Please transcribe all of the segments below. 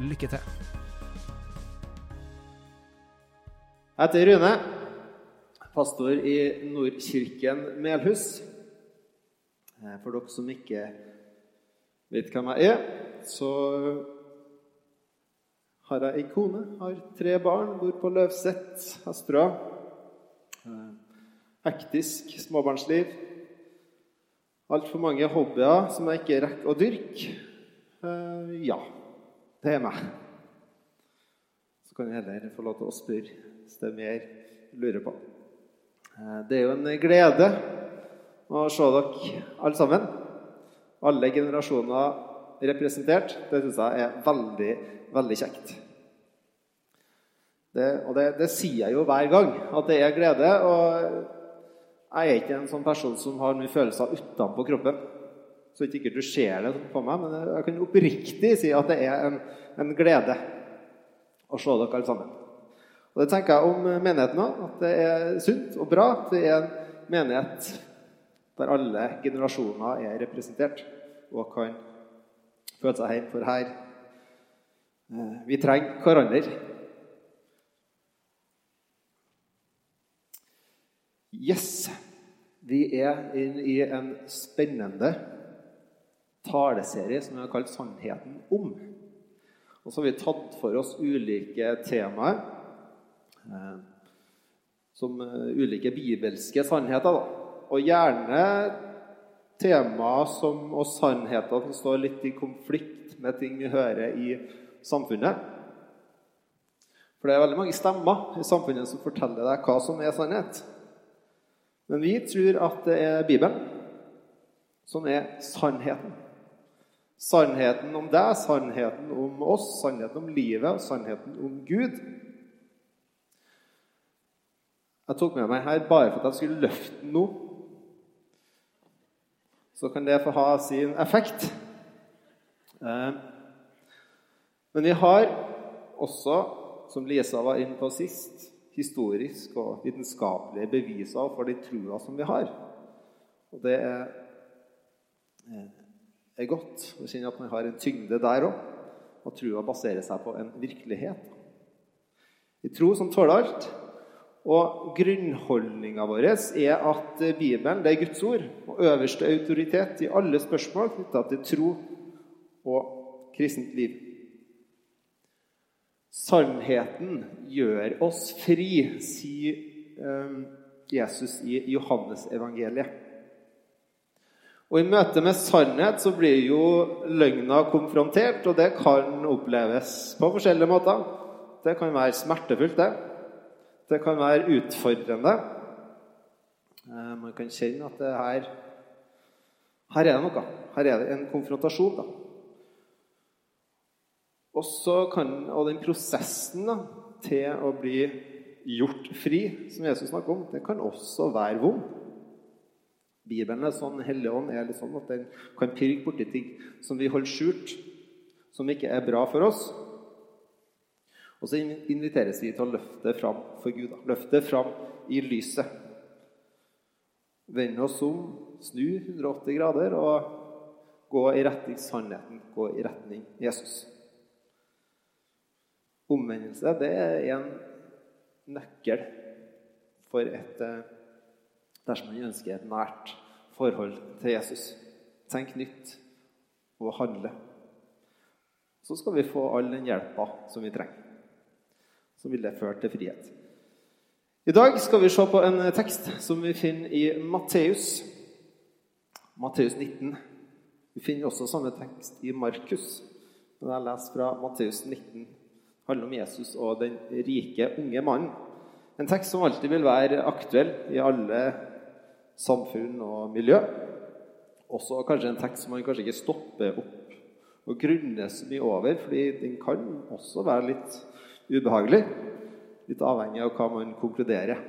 Lykke til. Jeg heter Rune, pastor i Nordkirken Melhus. Eh, For dere som ikke vet hvem jeg er, så har jeg ei kone, har tre barn, bor på Løvseth, Hestera. Eh, Hektisk småbarnsliv. Altfor mange hobbyer som jeg ikke rekker å dyrke. Eh, Ja, det er meg. Så kan jeg heller få lov til å spørre hvis det er mer du lurer på. Eh, Det er jo en glede å se dere alle sammen. Alle generasjoner representert. Det syns jeg er veldig, veldig kjekt. Det, og det, det sier jeg jo hver gang, at det er glede. Og jeg er ikke en sånn person som har mye følelser utenpå kroppen. Så ikke sikkert du ser det på meg, men jeg kan oppriktig si at det er en, en glede å se dere alle sammen. Og Det tenker jeg om menigheten òg, at det er sunt og bra at det er en menighet der alle generasjoner er representert og kan føle seg hjemme. For her eh, Vi trenger hverandre. Yes. Vi er inne i en spennende taleserie som vi har kalt 'Sannheten om'. Og så har vi tatt for oss ulike temaer. Eh, som eh, ulike bibelske sannheter. Da. Og gjerne temaer og sannheter som står litt i konflikt med ting vi hører i samfunnet. For det er veldig mange stemmer i samfunnet som forteller deg hva som er sannhet. Men vi tror at det er Bibelen som er sannheten. Sannheten om deg, sannheten om oss, sannheten om livet og sannheten om Gud. Jeg tok med meg her bare for at jeg skulle løfte nå. Så kan det få ha sin effekt. Eh, Men vi har også, som Lisa var inne på sist, historisk og vitenskapelige beviser for de troa som vi har. Og det er, eh, er godt å kjenne at man har en tyngde der òg. Og trua baserer seg på en virkelighet. I tro som tåler alt. Og grunnholdninga vår er at Bibelen det er Guds ord og øverste autoritet i alle spørsmål knytta til tro og kristent liv. Sannheten gjør oss fri, sier eh, Jesus i Johannesevangeliet. Og I møte med sannhet så blir jo løgna konfrontert, og det kan oppleves på forskjellige måter. Det kan være smertefullt, det. Det kan være utfordrende. Eh, Man kan kjenne at det her Her er det noe. Her er det en konfrontasjon. da. Og, så kan, og den prosessen da, til å bli gjort fri, som Jesus snakker om, det kan også være vond. Bibelen er sånn, Helligånd er litt sånn at den kan pirke borti ting som vi holder skjult, som ikke er bra for oss. Og så inviteres vi til å løfte fram for Gud. da. Løfte fram i lyset. Vende oss om, snu 180 grader og gå i retning sannheten. Gå i retning Jesus. Omvendelse det er en nøkkel for et eh, dersom man ønsker et nært forhold til Jesus. Tenk nytt og handle. Så skal vi få all den hjelpa som vi trenger. Så vil det føre til frihet. I dag skal vi se på en tekst som vi finner i Matteus. Matteus 19. Vi finner også samme tekst i Markus. Men jeg leser fra Matteus 19 Det handler om Jesus og den rike, unge mannen. En tekst som alltid vil være aktuell i alle samfunn og miljø. Også kanskje en tekst som man kanskje ikke stopper opp og grunner så mye over, fordi den kan også være litt ubehagelig. Litt avhengig av hva man konkluderer.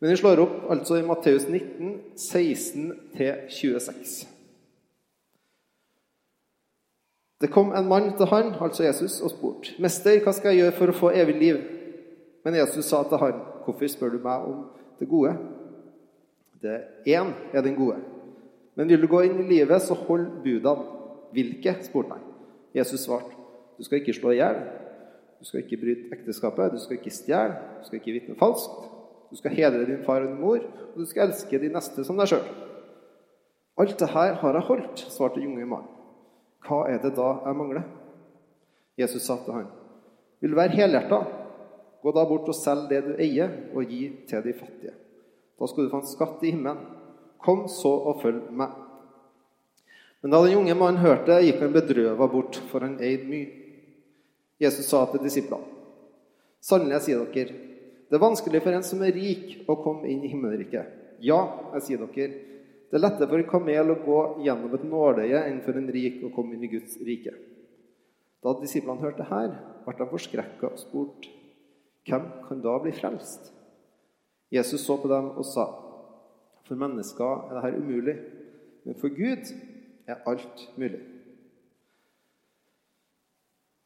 Men vi slår opp altså i Matteus 19, 16-26. Det kom en mann til han, altså Jesus, og spurte, 'Mester, hva skal jeg gjøre for å få evig liv?' Men Jesus sa til han, 'Hvorfor spør du meg om det gode?' Det én er den gode. Men vil du gå inn i livet, så hold budene. Hvilke? spurte han. Jesus svarte, 'Du skal ikke slå i hjel. Du skal ikke bryte ekteskapet. Du skal ikke stjele. Du skal ikke vitne falskt. Du skal hedre din far og din mor, og du skal elske de neste som deg sjøl. Alt det her har jeg holdt, svarte den unge mannen. Hva er det da jeg mangler? Jesus sa til han, Vil du være helhjerta? Gå da bort og selg det du eier, og gi til de fattige. Da skal du få en skatt i himmelen. Kom så og følg meg. Men da den unge mannen hørte gikk han bedrøva bort, for han eide mye. Jesus sa til disiplene.: Sannelig, jeg sier dere, det er vanskelig for en som er rik, å komme inn i himmelriket. Ja, jeg sier dere, det er lettere for en kamel å gå gjennom et nåløye enn for en rik å komme inn i Guds rike. Da disiplene hørte det her, ble de forskrekka og spurt, hvem kan da bli frelst? Jesus så på dem og sa, for mennesker er dette umulig, men for Gud er alt mulig.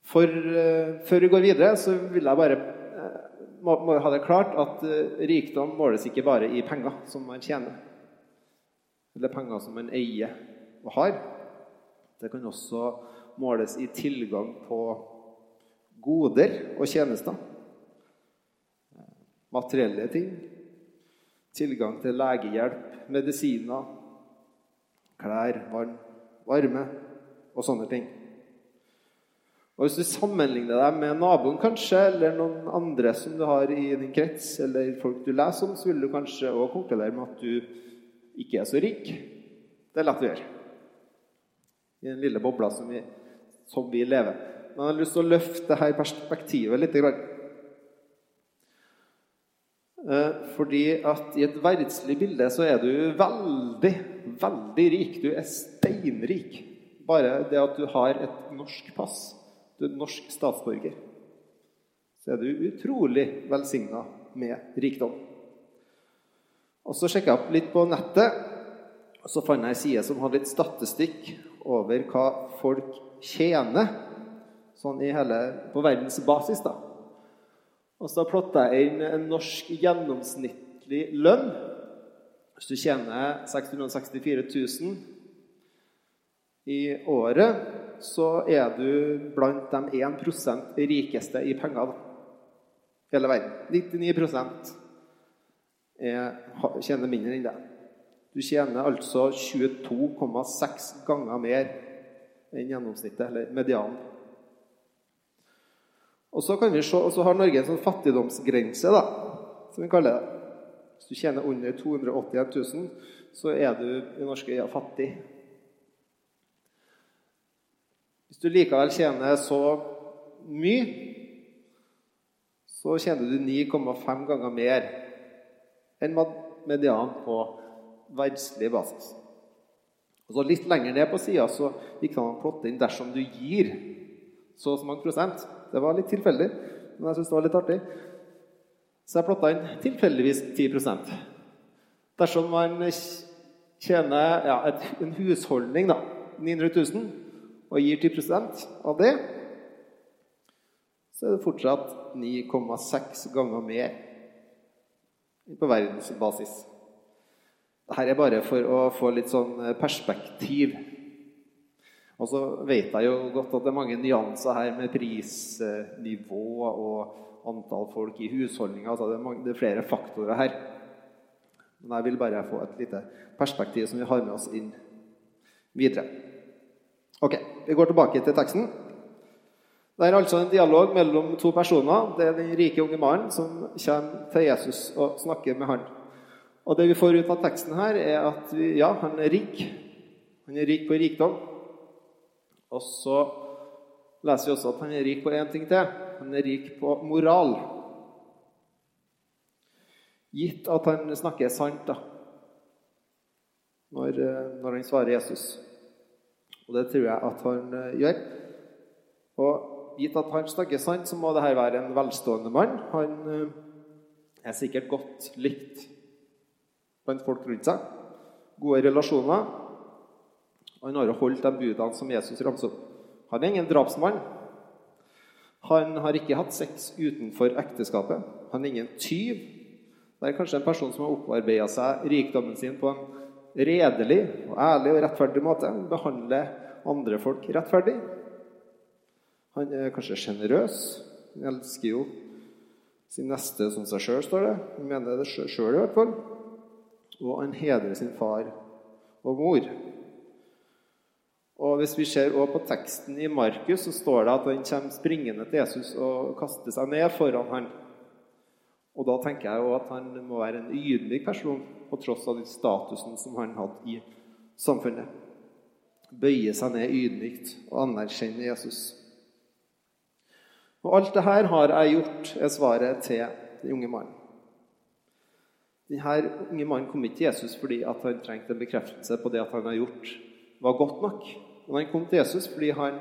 For uh, Før vi går videre, så vil jeg bare uh, må, må ha det klart at uh, rikdom måles ikke bare i penger som man tjener, eller penger som man eier og har. Det kan også måles i tilgang på goder og tjenester. Materielle ting. Tilgang til legehjelp, medisiner, klær, vann, varme og sånne ting. Og Hvis du sammenligner deg med naboen kanskje, eller noen andre som du har i din krets, eller folk du leser om, så vil du kanskje også konkludere med at du ikke er så rik. Det er lett å gjøre i den lille bobla som vi, som vi lever. Men jeg har lyst til å løfte dette perspektivet litt. Eh, fordi at i et verdslig bilde så er du veldig, veldig rik. Du er steinrik. Bare det at du har et norsk pass du er norsk statsborger, så er du utrolig velsigna med rikdom. Og Så sjekka jeg opp litt på nettet, og så fant jeg ei side som hadde litt statistikk over hva folk tjener sånn i hele, på verdensbasis. da. Og så plotta jeg inn en norsk gjennomsnittlig lønn. Hvis du tjener 664 000 i året, så er du blant de 1% rikeste i penger da. hele verden. 99 er, tjener mindre enn det. Du tjener altså 22,6 ganger mer enn gjennomsnittet, eller medianen. Og så kan vi se, og så har Norge en sånn fattigdomsgrense, da, som vi kaller det. Hvis du tjener under 281 000, så er du i norske øyne fattig. Hvis du likevel tjener så mye, så tjener du 9,5 ganger mer enn median på verdslig basis. Og så Litt lenger ned på sida gikk det an å plotte inn 'dersom du gir så og så mange prosent'. Det var litt tilfeldig, men jeg syns det var litt artig. Så jeg plotta inn tilfeldigvis 10% Dersom man tjener ja, et, en husholdning, da, 900 000, og gir 10% av det, så er det fortsatt 9,6 ganger mer på verdensbasis. Dette er bare for å få litt sånn perspektiv. Og så vet jeg jo godt at det er mange nyanser her med prisnivå og antall folk i husholdninga. Altså det, det er flere faktorer her. Men jeg vil bare få et lite perspektiv som vi har med oss inn videre. Ok, Vi går tilbake til teksten. Det er altså en dialog mellom to personer. Det er den rike unge mannen som kommer til Jesus og snakker med han. Og Det vi får ut av teksten her, er at vi, ja, han er rik. Han er rik på rikdom. Og så leser vi også at han er rik på én ting til. Han er rik på moral. Gitt at han snakker sant, da, når, når han svarer Jesus. Og det tror jeg at han eh, gjør. Og gitt at han snakker sant, så må dette være en velstående mann. Han eh, er sikkert godt likt blant folk rundt seg. Gode relasjoner. Han har holdt de budene som Jesus ramset opp. Han er ingen drapsmann. Han har ikke hatt sex utenfor ekteskapet. Han er ingen tyv. Det er kanskje en person som har opparbeida seg rikdommen sin på en redelig og ærlig og rettferdig måte. Han behandler andre folk rettferdig. Han er kanskje sjenerøs. Han elsker jo sin neste som seg sjøl, står det. Han mener det sjøl i hvert fall. Og han hedrer sin far og mor. Og Hvis vi ser også på teksten i Markus, så står det at han kommer springende til Jesus og kaster seg ned foran han. Og Da tenker jeg også at han må være en ydmyk person på tross av den statusen som han hadde i samfunnet. Bøye seg ned ydmykt og anerkjenne Jesus. Og alt det her har jeg gjort, er svaret til den unge mannen. Denne unge mannen kom ikke til Jesus fordi han trengte en bekreftelse på det at han har gjort, var godt nok. Men han kom til Jesus fordi han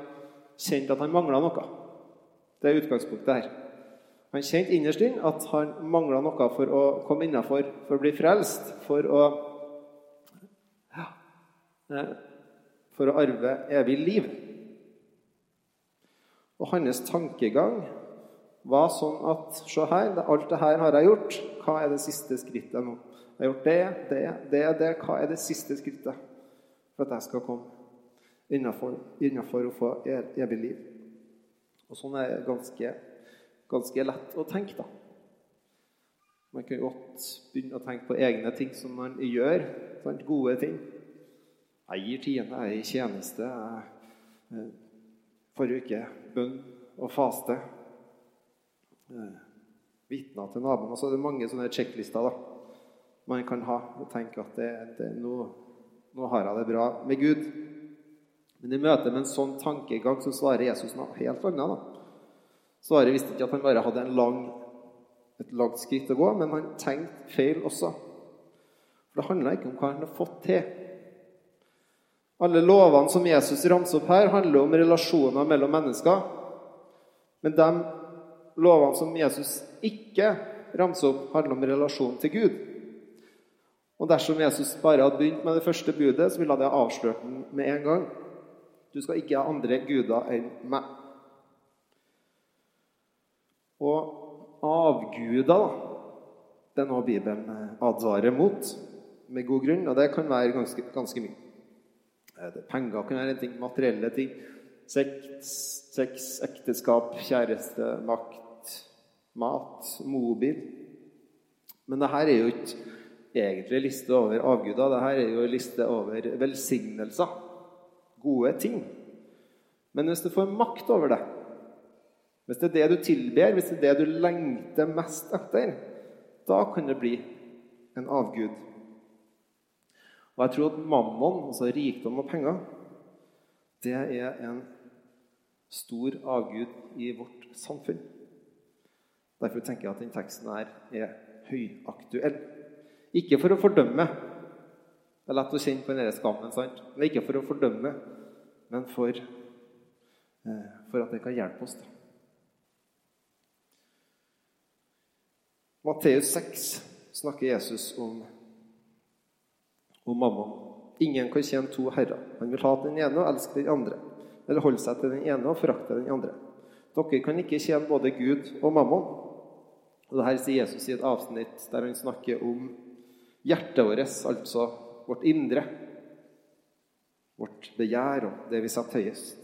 kjente at han mangla noe. Det er utgangspunktet her. Han kjente innerst inne at han mangla noe for å komme innafor, for å bli frelst, for å ja, eh, for å arve evig liv. Og hans tankegang var sånn at Se her, alt det her har jeg gjort. Hva er det siste skrittet nå? Jeg har gjort det, det, det, det. Hva er det siste skrittet for at jeg skal komme innenfor, å få evig liv? Og sånn er det ganske, ganske lett å tenke, da. Man kan godt begynne å tenke på egne ting som man gjør. Sant? Gode ting. Jeg gir tiende, jeg er i tjeneste. Jeg, forrige uke bønn og faste. Eh, vitner til naboen. Altså, det er mange sånne sjekklister da, man kan ha og tenke at det, det, nå, nå, har jeg det bra med Gud. Men i møte med en sånn tankegang så svarer Jesus noe helt annet. da. Svaret visste ikke at han bare hadde lang, et langt skritt å gå, men han tenkte feil også. For Det handla ikke om hva han har fått til. Alle lovene som Jesus ramser opp her, handler om relasjoner mellom mennesker. Men de lovene som Jesus ikke ramser opp, handler om relasjonen til Gud. Og dersom Jesus bare hadde begynt med det første budet, så ville det avslørt den med en gang. Du skal ikke ha andre guder enn meg. Og avguder, det er noe Bibelen advarer mot, med god grunn, og det kan være ganske, ganske mye. Eh, penger kan være en ting, materielle ting. Sex, sex ekteskap, kjæreste, makt, mat, mobil. Men det her er jo ikke egentlig liste over avguder. Dette er jo en liste over velsignelser. Gode ting. Men hvis du får makt over det, hvis det er det du tilber, hvis det er det du lengter mest etter, da kan det bli en avgud. Og jeg tror at mammon, altså rikdom og penger, det er en stor avgud i vårt samfunn. Derfor tenker jeg at den teksten her er høyaktuell. Ikke for å fordømme. Det er lett å kjenne på denne skammen. sant? Men ikke for å fordømme, men for, eh, for at det kan hjelpe oss. Da. Matteus 6 snakker Jesus om, om mamma. Ingen kan tjene to herrer. Han vil ha den ene og elske den andre. Eller holde seg til den ene og forakte den andre. Dere kan ikke tjene både Gud og mammon. Og det her sier Jesus i et avsnitt der han snakker om hjertet vårt, altså vårt indre. Vårt begjær og det vi setter høyest.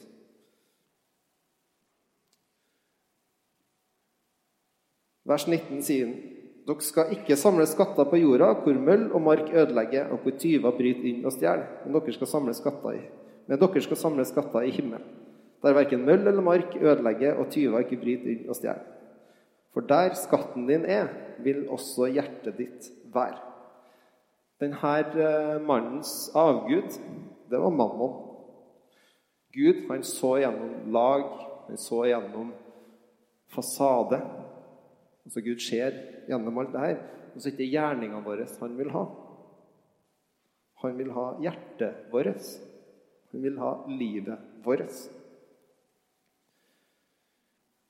Vers 19 sier han dere skal ikke samle skatter på jorda, hvor møll og mark ødelegger, og hvor tyver bryter inn og stjeler. Men dere skal samle skatter i men dere skal samle skatter i himmelen, der verken møll eller mark ødelegger, og tyver ikke bryter inn og stjeler. For der skatten din er, vil også hjertet ditt være. Denne eh, mannens avgud, det var mammon. Gud han så gjennom lag, han så gjennom fasade. Altså Gud ser gjennom alt det her. Og så er det ikke gjerningene våre han vil ha. Han vil ha hjertet vårt. Han vil ha livet vårt.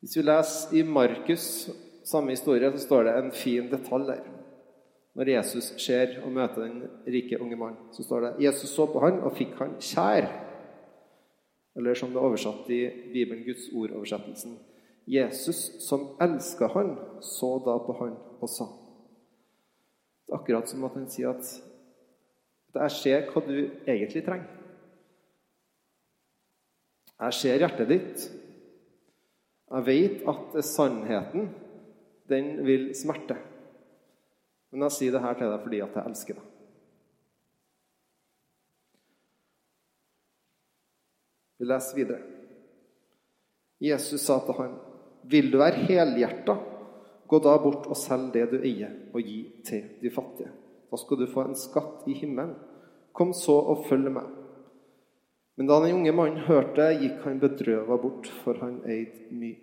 Hvis vi leser i Markus, samme historie, så står det en fin detalj der. Når Jesus ser og møter den rike unge mannen, så står det Jesus så på han og fikk han kjær. Eller som det er oversatt i Bibelen, Guds ord-oversettelsen. Jesus, som elska han, så da på han og sa. Det er akkurat som at han sier at jeg ser hva du egentlig trenger. Jeg ser hjertet ditt. Jeg vet at sannheten, den vil smerte. Men jeg sier det her til deg fordi at jeg elsker deg. Vi leser videre. Jesus sa til ham, 'Vil du være helhjerta, gå da bort og selg det du eier, og gi til de fattige.' 'Da skal du få en skatt i himmelen. Kom så og følg meg.' Men da den unge mannen hørte, gikk han bedrøva bort, for han eide mye.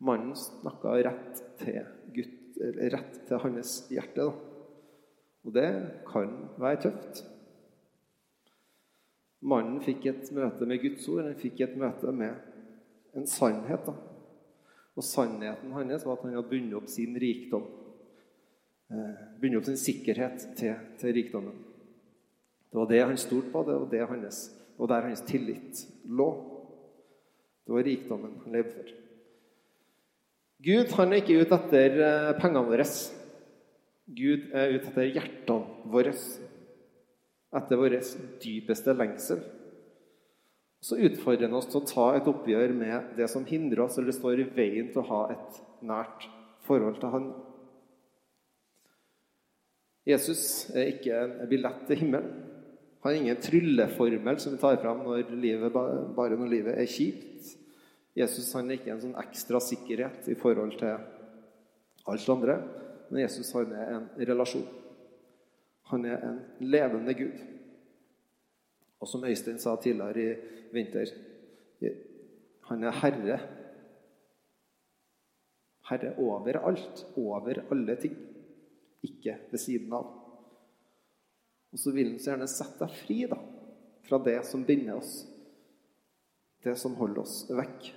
Mannen snakka rett til Gud, rett til hans hjerte. Da. Og det kan være tøft. Mannen fikk et møte med Guds ord, han fikk et møte med en sannhet. Da. Og sannheten hans var at han hadde bundet opp sin rikdom. Eh, bundet opp sin sikkerhet til, til rikdommen. Det var det han stolte på, det var det hans, og der hans tillit lå. Det var rikdommen han levde for. Gud han er ikke ute etter eh, pengene våre. Gud er ute etter hjertene våre. Etter vår dypeste lengsel. Så utfordrer han oss til å ta et oppgjør med det som hindrer oss, eller står i veien til å ha et nært forhold til Han. Jesus er ikke en billett til himmelen. Han er ingen trylleformel som vi tar fram når livet, bare når livet er kjipt. Jesus han er ikke en sånn ekstra sikkerhet i forhold til alt andre. Men Jesus han er en relasjon. Han er en levende Gud. Og som Øystein sa tidligere i vinter han er herre. Herre over alt, over alle ting. Ikke ved siden av. Og så vil han så gjerne sette deg fri da, fra det som binder oss, det som holder oss vekk.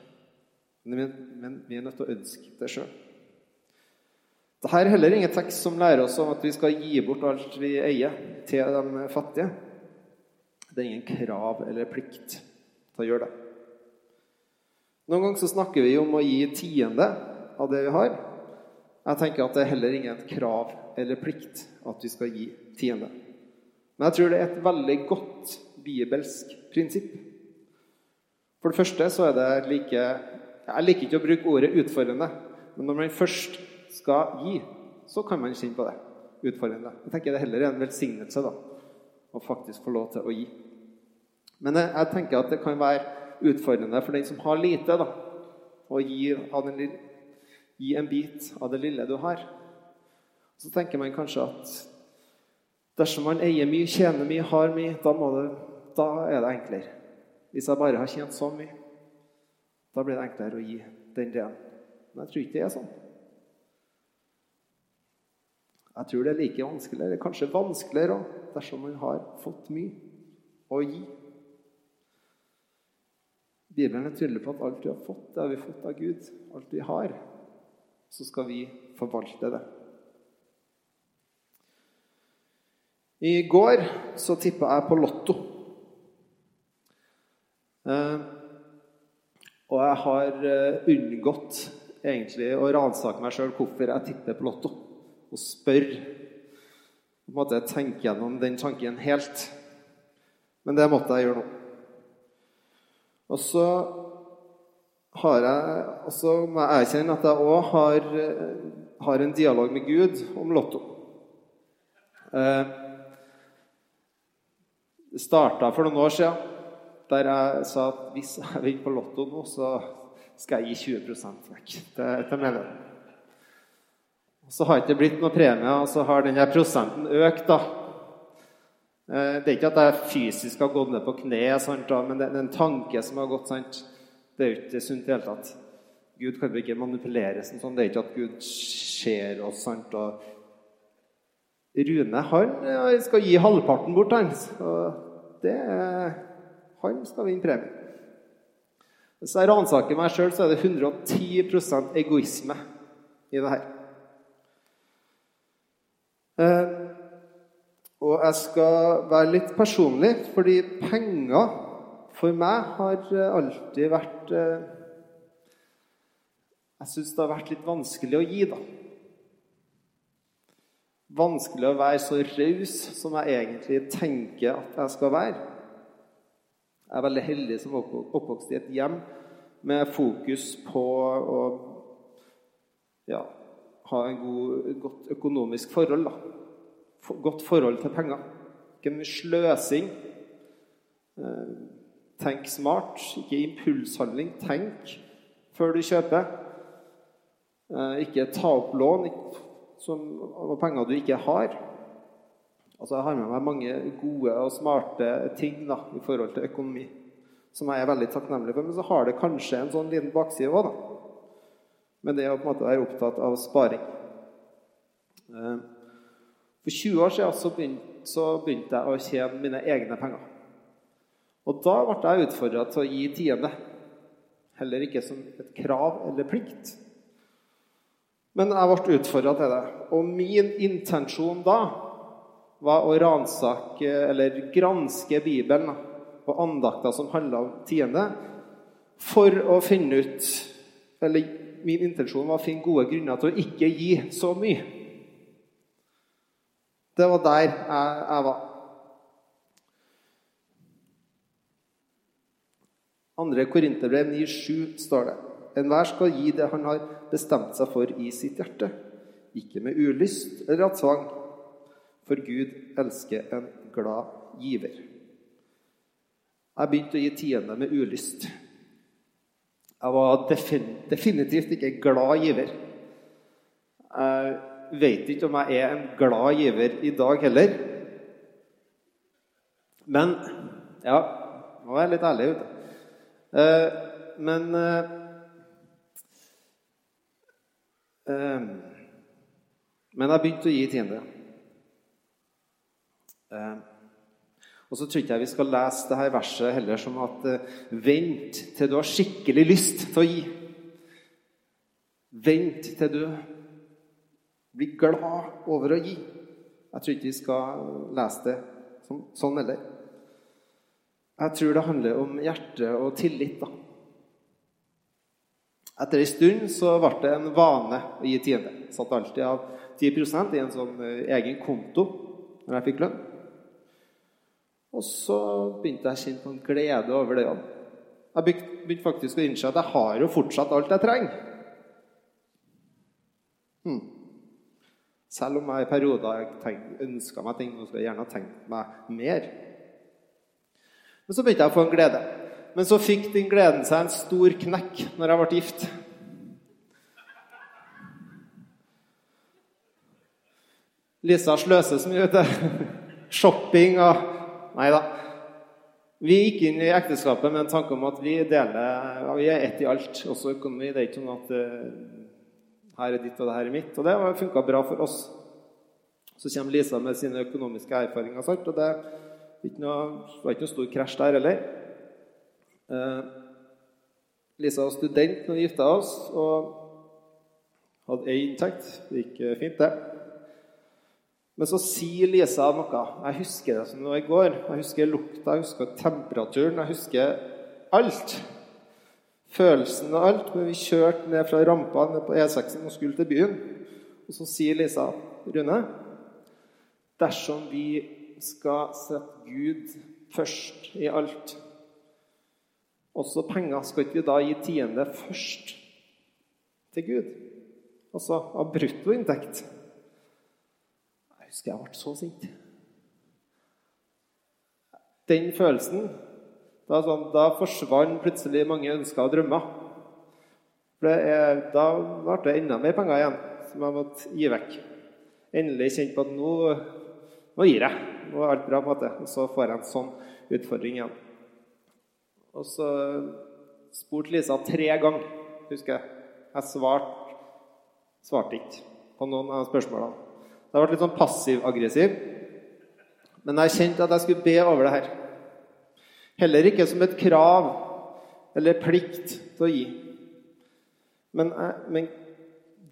Men, men vi er nødt til å ønske det sjøl. Dette er heller ingen tekst som lærer oss om at vi skal gi bort alt vi eier, til de fattige. Det er ingen krav eller plikt til å gjøre det. Noen ganger så snakker vi om å gi tiende av det vi har. Jeg tenker at det er heller ingen krav eller plikt at vi skal gi tiende. Men jeg tror det er et veldig godt bibelsk prinsipp. For det første så er det like Jeg liker ikke å bruke ordet utfordrende, men når man først skal gi, så kan man kjenne på det. Utfordrende. Jeg tenker det heller er en velsignelse da, å faktisk få lov til å gi. Men jeg, tenker at det kan være utfordrende for den som har lite, da, å gi, den, gi en bit av det lille du har. Så tenker man kanskje at Dersom man eier mye, tjener mye, har mye, da, det, da, er det enklere. Hvis jeg bare har tjent så mye, da blir det enklere å gi den delen. Men jeg tror ikke det er sånn. Jeg tror det er like vanskelig, eller kanskje vanskeligere òg, dersom man har fått mye å gi. Bibelen er tydelig på at alt vi har fått, det har vi fått av Gud. Alt vi har. Så skal vi forvalte det. I går så tippa jeg på Lotto. Eh, og jeg har eh, unngått egentlig å ransake meg sjøl hvorfor jeg tipper på Lotto. Og spør på en måte tenke gjennom den tanken helt. Men det måtte jeg gjøre nå. Og så har jeg også må jeg erkjenne at jeg òg har, eh, har, en dialog med Gud om Lotto. Eh, det starta for noen år siden, der jeg sa at hvis jeg vinner på Lotto nå, så skal jeg gi 20% vekk til, til medlemmer. Så har det ikke blitt noe premie, og så har denne prosenten økt. da. Eh, det er ikke at jeg fysisk har gått ned på kne, sant, men det er en tanke som har gått. sant? Det er jo ikke sunt i det hele tatt. Gud kan ikke manipuleres sånn. Det er ikke at Gud ser oss. sant, og Rune han skal gi halvparten bort, han. det er, han skal vinne premien. Hvis jeg ransaker meg sjøl, så er det 110% egoisme i det her. Eh, og jeg skal være litt personlig, fordi penger for meg har alltid vært eh, Jeg syns det har vært litt vanskelig å gi, da. Vanskelig å være så raus som jeg egentlig tenker at jeg skal være. Jeg er veldig heldig som oppvokst i et hjem med fokus på å ja, ha en god, godt økonomisk forhold. Da. Godt forhold til penger. Ikke mye sløsing. Eh, tenk smart, ikke impulshandling. Tenk før du kjøper. Eh, ikke ta opp lån som, og penger du ikke har. Altså, Jeg har med meg mange gode og smarte ting da, i forhold til økonomi som jeg er veldig takknemlig for. Men så har det kanskje en sånn liten bakside òg, da. Men det er å på en måte være opptatt av sparing. Eh, for 20 år siden så begynte, så begynte jeg å tjene mine egne penger. Og da ble jeg utfordra til å gi tiende. Heller ikke som et krav eller plikt. Men jeg ble utfordra til det. Og min intensjon da var å ransake eller granske Bibelen og andakter som handla om tiende, for å finne ut Eller min intensjon var å finne gode grunner til å ikke gi så mye. Det var der jeg, jeg var. Andre Korinterbrev 9,7 står det. Enhver skal gi det han har bestemt seg for i sitt hjerte, ikke med ulyst eller av tvang, for Gud elsker en glad giver. Jeg begynte å gi tiende med ulyst. Jeg var definitivt ikke glad giver. Jeg vet ikke om jeg er en glad giver i dag heller. Men Ja, må være litt ærlig. ute. men eh, Ehm, men jeg begynte å gi tiende. Ehm, og så tror jeg vi skal lese dette verset heller som at eh, vent til du har skikkelig lyst til å gi. Vent til du blir glad over å gi. Jeg tror ikke vi skal lese det sånn heller. Jeg tror det handler om hjerte og tillit. da. Etter ei stund så ble det en vane å gi tiende. Satt alltid av 10 i en sånn eh, egen konto når jeg fikk lønn. Og så begynte jeg å kjenne på en glede over det. Jeg begynte faktisk å innse at jeg har jo fortsatt alt jeg trenger. Hmm. Selv om jeg i perioder ønska meg ting og skulle gjerne tenkt meg mer. Men så begynte jeg å få en glede. Men så fikk den gleden seg en stor knekk når jeg ble gift. Lisa sløser så mye, vet du. Shopping og Nei da. Vi gikk inn i ekteskapet med en tanke om at vi deler ja, Vi er ett i alt, også økonomi. Det er ikke sånn at uh, her er ditt og det her er mitt. Og det funka bra for oss. Så kommer Lisa med sine økonomiske erfaringer, og det ikke noe, var ikke noe stor krasj der heller. Uh, Lisa var student når vi gifta oss, og hadde én inntekt. Det gikk eh, fint, det. Men så sier Lisa noe. Jeg husker det som det var i går. Jeg husker lukta, jeg husker temperaturen, jeg husker alt. Følelsen og alt. Men vi kjørte ned fra rampa ned på E6-en og skulle til byen. Og så sier Lisa, Rune Dersom vi skal sette Gud først i alt også penger. Skal ikke vi da gi tiende først til Gud? Altså av bruttoinntekt. Jeg husker jeg ble så sint. Den følelsen Da, sånn, da forsvant plutselig mange ønsker og drømmer. Er, da ble det enda mer penger igjen som jeg måtte gi vekk. Endelig kjent på at nå, nå gir jeg. Nå er alt bra. på en måte. Og så får jeg en sånn utfordring igjen. Og så spurte Lisa tre ganger, husker jeg. Jeg svarte, svarte ikke på noen av spørsmålene. Det har vært litt sånn passiv-aggressiv. Men jeg kjente at jeg skulle be over det her. Heller ikke som et krav eller plikt til å gi. Men, jeg, men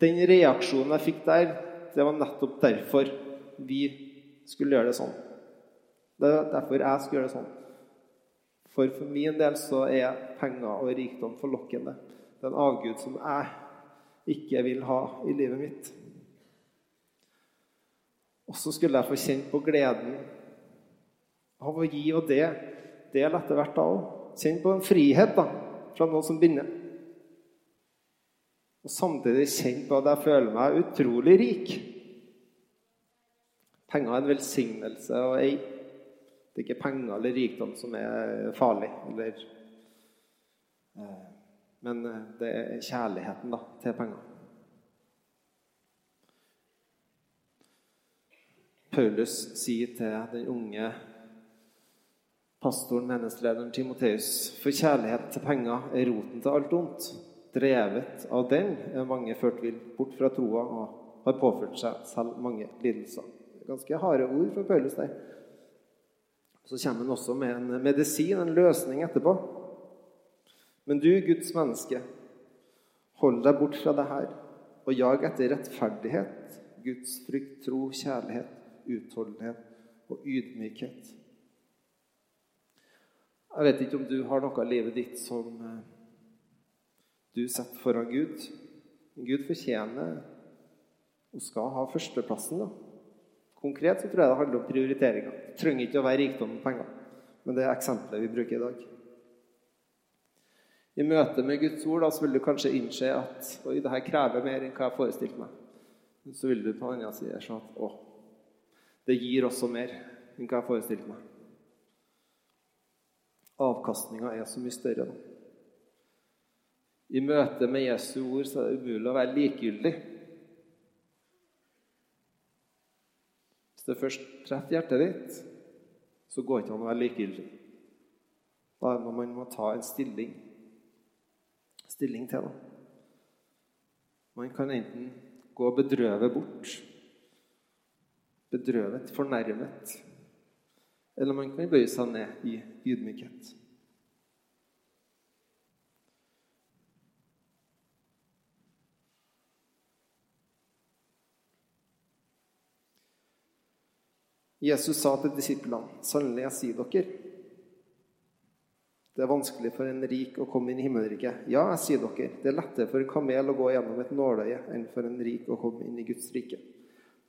den reaksjonen jeg fikk der, det var nettopp derfor vi skulle gjøre det sånn. Det var derfor jeg skulle gjøre det sånn. For for min del så er penger og rikdom forlokkende. Det er en avgud som jeg ikke vil ha i livet mitt. Og så skulle jeg få kjenne på gleden av å gi og det. Del etter hvert da òg. Kjenne på en frihet da, fra noe som binder. Og samtidig kjenne på at jeg føler meg utrolig rik. Penger er en velsignelse å eie. Det er ikke penger eller rikdom som er farlig. Eller, eh, men det er kjærligheten da, til penger. Paulus sier til den unge pastoren, menighetslederen Timoteus, for kjærlighet til penger er roten til alt ondt. Drevet av den er mange ført vill bort fra troa og har påført seg selv mange lidelser. Ganske harde ord fra Paulus der. Så kommer han også med en medisin, en løsning etterpå. Men du, Guds menneske, hold deg bort fra det her og jag etter rettferdighet, Guds frykt, tro, kjærlighet, utholdenhet og ydmykhet. Jeg vet ikke om du har noe i livet ditt som eh, du setter foran Gud. Gud fortjener og skal ha førsteplassen. da. Konkret så tror jeg det handler om prioriteringer. Det trenger ikke å være rikdom og penger, men det er eksempelet vi bruker i dag. I møte med Guds ord da, så vil du kanskje innse at oi, det her krever mer enn hva jeg forestilte meg. Så vil du på den andre siden se at å, det gir også mer enn hva jeg forestilte meg. Avkastninga er så mye større. Da. I møte med Jesu ord så er det umulig å være likegyldig. Hvis det først treffer hjertet ditt, så går det ikke an å være likegyldig. Da er det når man må ta en stilling, stilling til det. Man kan enten gå og bedrøve bort, bedrøvet, fornærmet, eller man kan bøye seg ned i ydmykhet. Jesus sa til disiplene, 'Sannelig, jeg sier dere' Det er vanskelig for en rik å komme inn i himmelriket. Ja, jeg sier dere, det er lettere for en kamel å gå gjennom et nåløye enn for en rik å komme inn i Guds rike.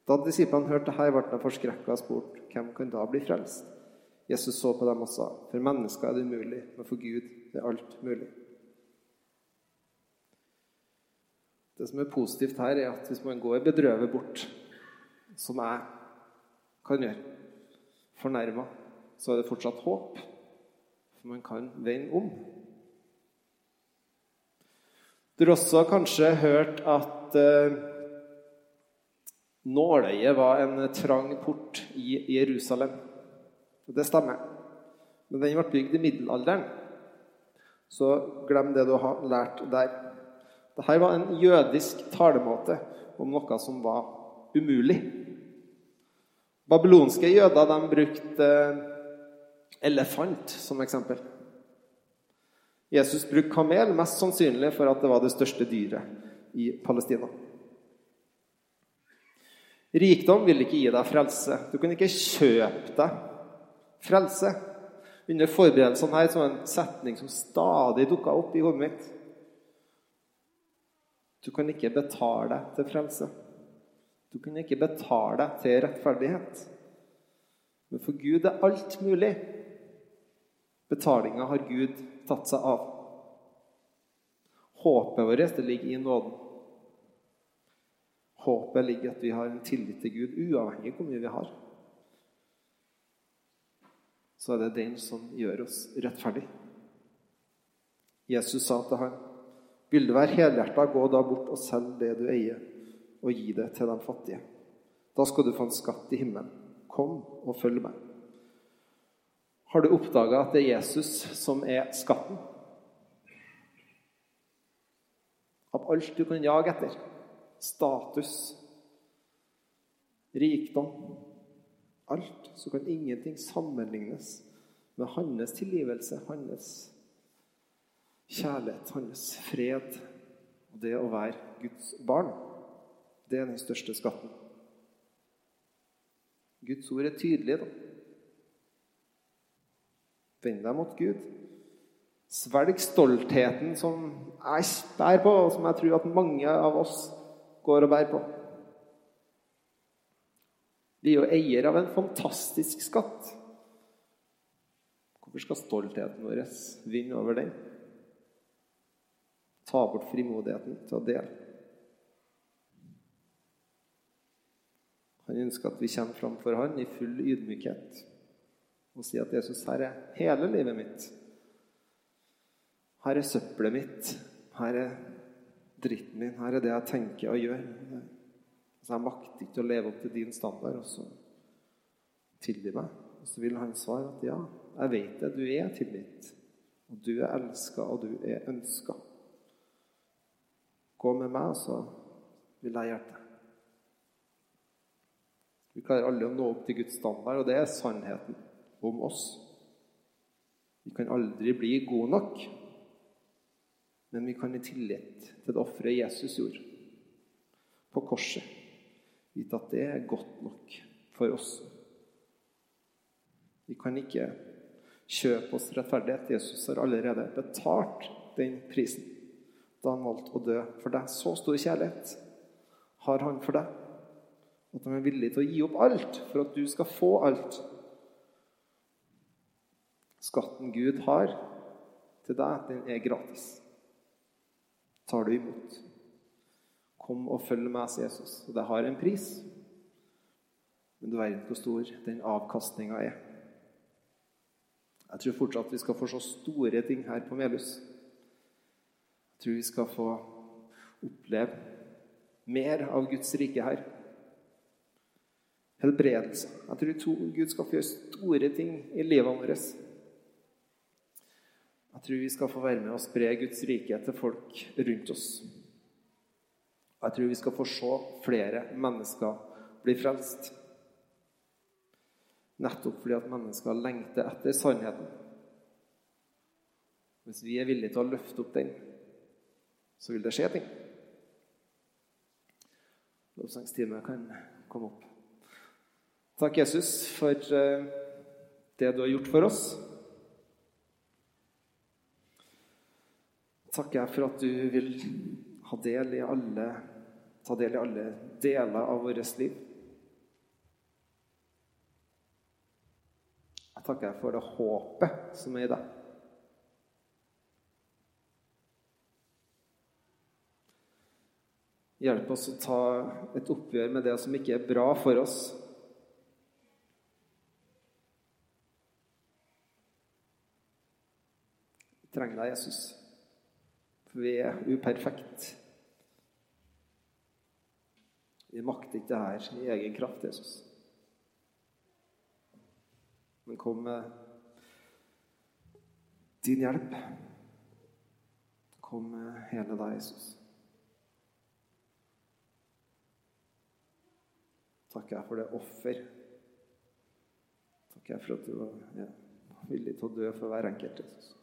Da disiplene hørte dette, ble de forskrekka og spurt, hvem kan da bli frelst? Jesus så på dem og sa, for mennesker er det umulig, men for Gud er alt mulig. Det som er positivt her, er at hvis man går bedrøvet bort, som jeg kan gjøre, fornærma, så er det fortsatt håp. For man kan vende om. Du har også kanskje hørt at eh, nåløyet var en trang port i Jerusalem. Det stemmer. Men den ble bygd i middelalderen. Så glem det du har lært der. Dette var en jødisk talemåte om noe som var umulig. Babylonske jøder de brukte elefant som eksempel. Jesus brukte kamel mest sannsynlig for at det var det største dyret i Palestina. Rikdom vil ikke gi deg frelse. Du kan ikke kjøpe deg frelse. Under forberedelsene her så var det en setning som stadig dukka opp i hodet mitt. Du kan ikke betale deg til frelse. Du kan ikke betale deg til rettferdighet. Men for Gud er alt mulig. Betalinga har Gud tatt seg av. Håpet vårt ligger i nåden. Håpet ligger at vi har en tillit til Gud, uavhengig av hvor mye vi har. Så er det den som gjør oss rettferdig. Jesus sa til ham, 'Vil du være helhjerta, gå da bort og selg det du eier.' og gi det til de fattige. Da skal du få en skatt i himmelen. Kom og følg meg. Har du oppdaga at det er Jesus som er skatten? Av alt du kan jage etter status, rikdom Alt så kan ingenting sammenlignes med hans tilgivelse, hans kjærlighet, hans fred og det å være Guds barn. Det er den største skatten. Guds ord er tydelig, da. Vend deg mot Gud. Svelg stoltheten som jeg bærer på, og som jeg tror at mange av oss går og bærer på. Vi er jo eier av en fantastisk skatt. Hvorfor skal stoltheten vår vinne over den? Ta bort frimodigheten til å dele. Han ønsker at vi kommer fram for han i full ydmykhet og sier at Jesus, her er hele livet mitt. Her er søppelet mitt. Her er dritten min. Her er det jeg tenker og gjør. Så jeg makter ikke å leve opp til din standard. Og så tilgi meg. Og så vil han svare at ja, jeg vet det. Du er tilgitt. Og du er elska, og du er ønska. Gå med meg, så vil jeg hjelpe deg. Vi klarer alle å nå opp til Guds standard, og det er sannheten om oss. Vi kan aldri bli gode nok, men vi kan i tillit til det offeret Jesus gjorde på korset, vite at det er godt nok for oss. Vi kan ikke kjøpe oss rettferdighet. Jesus har allerede betalt den prisen da han valgte å dø for deg. Så stor kjærlighet har han for deg at han er villig til å gi opp alt for at du skal få alt. Skatten Gud har til deg, den er gratis. Tar du imot. Kom og følg meg, sier Jesus. Og det har en pris. Men du verden hvor stor den avkastninga er. Jeg tror fortsatt vi skal få se store ting her på Melhus. Jeg tror vi skal få oppleve mer av Guds rike her. Helbredelse. Jeg tror Gud skal få gjøre store ting i livet vårt. Jeg tror vi skal få være med og spre Guds rike til folk rundt oss. Jeg tror vi skal få se flere mennesker bli frelst. Nettopp fordi at mennesker lengter etter sannheten. Hvis vi er villige til å løfte opp den, så vil det skje ting. Lovsangstime kan komme opp. Takk, Jesus, for eh, det du har gjort for oss. Takker jeg for at du vil ha del i alle, ta del i alle deler av vårt liv. Jeg takker for det håpet som er i deg. Hjelp oss å ta et oppgjør med det som ikke er bra for oss. trenger deg, Jesus. For vi er uperfekt. Vi makter ikke det her i egen kraft, Jesus. Men kom med din hjelp. Kom med hele deg, Jesus. Takker jeg for det offer. Takker jeg for at du var villig til å dø for hver enkelt. Jesus.